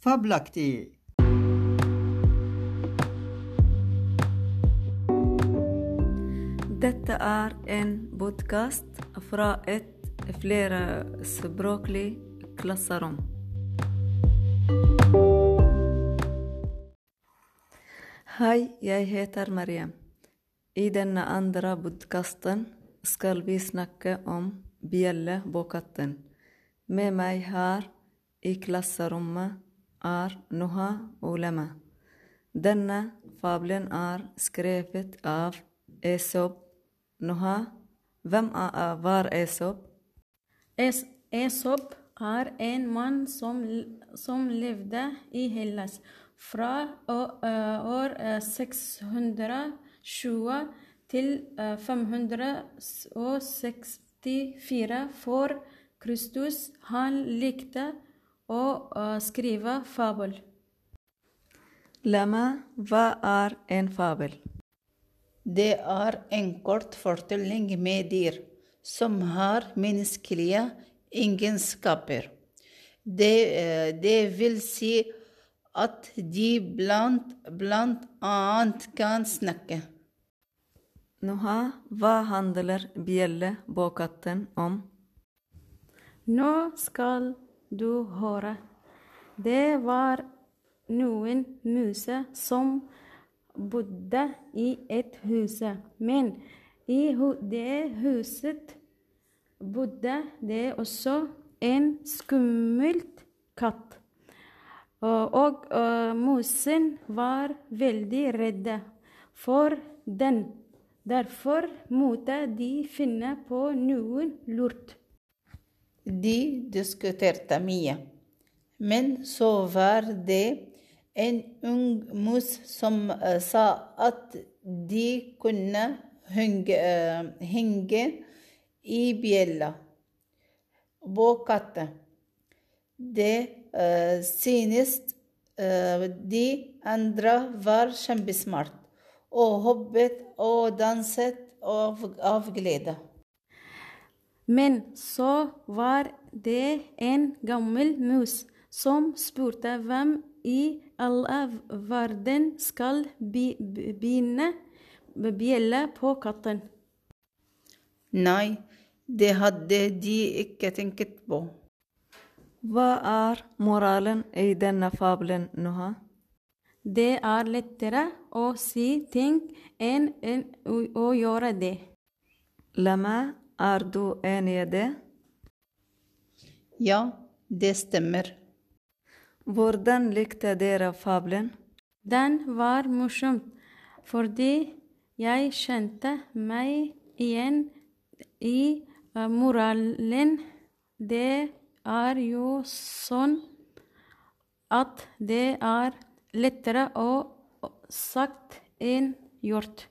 Fabelaktig! Dette er en podkast fra et flerspråklig klasserom. Hei, jeg heter Mariam. I denne andre podkasten skal vi snakke om bjelle på katten. Med meg her i klasserommet är Noha Olema. Denna fabeln är skrivet av Esop. Noha, vem är, var Esop? Es Esop er en man som, som levde i Hellas från år 620 till 564 för Kristus. Han likte å eh, skrive fabel. Lama, hva er en fabel? Det er en kort fortelling med dyr som har menneskelige egenskaper. Det, eh, det vil si at de blant, blant annet kan snakke. Noha, hva handler bjelle på katten om? Nå skal du höra. Det var någon muse som bodde i ett hus, men i det huset bodde det också en skummelt katt. Och musen var väldigt rädd för den. Därför måste de finna på någon lurt. De diskuterte mye. Men så var det en ung mus som eh, sa att de kunde hänga eh, i bjälla på katten. Det eh, synes eh, de andra var kämpesmart och hoppet och danset av, av glädje. Men så var det en gammel mus som spurte hvem i all verden skal bi- bi- begynne bjelle på katten. Nei, det hadde de ikke tenkt på. Hva er moralen i denne fabelen, Noha? Det er lettere å si ting å, å gjøre det. Lama, er du enig i det? Ja, det stemmer. Hvordan likte dere fabelen? Den var morsom fordi jeg kjente meg igjen i eh, moralen. Det er jo sånn at det er lettere å sagt enn gjort.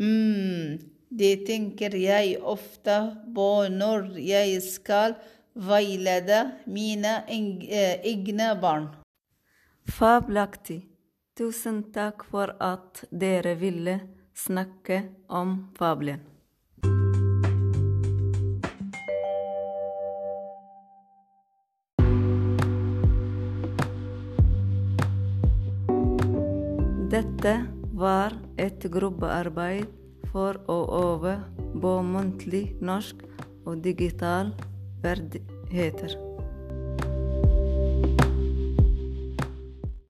Mm, det tänker jag ofta på när jag ska vägleda mina eh, egna barn. Fabelaktig. Tusen tack för att dere ville snacka om fabeln. Detta var ett grupparbete för att öva på muntlig norsk och digital färdigheter.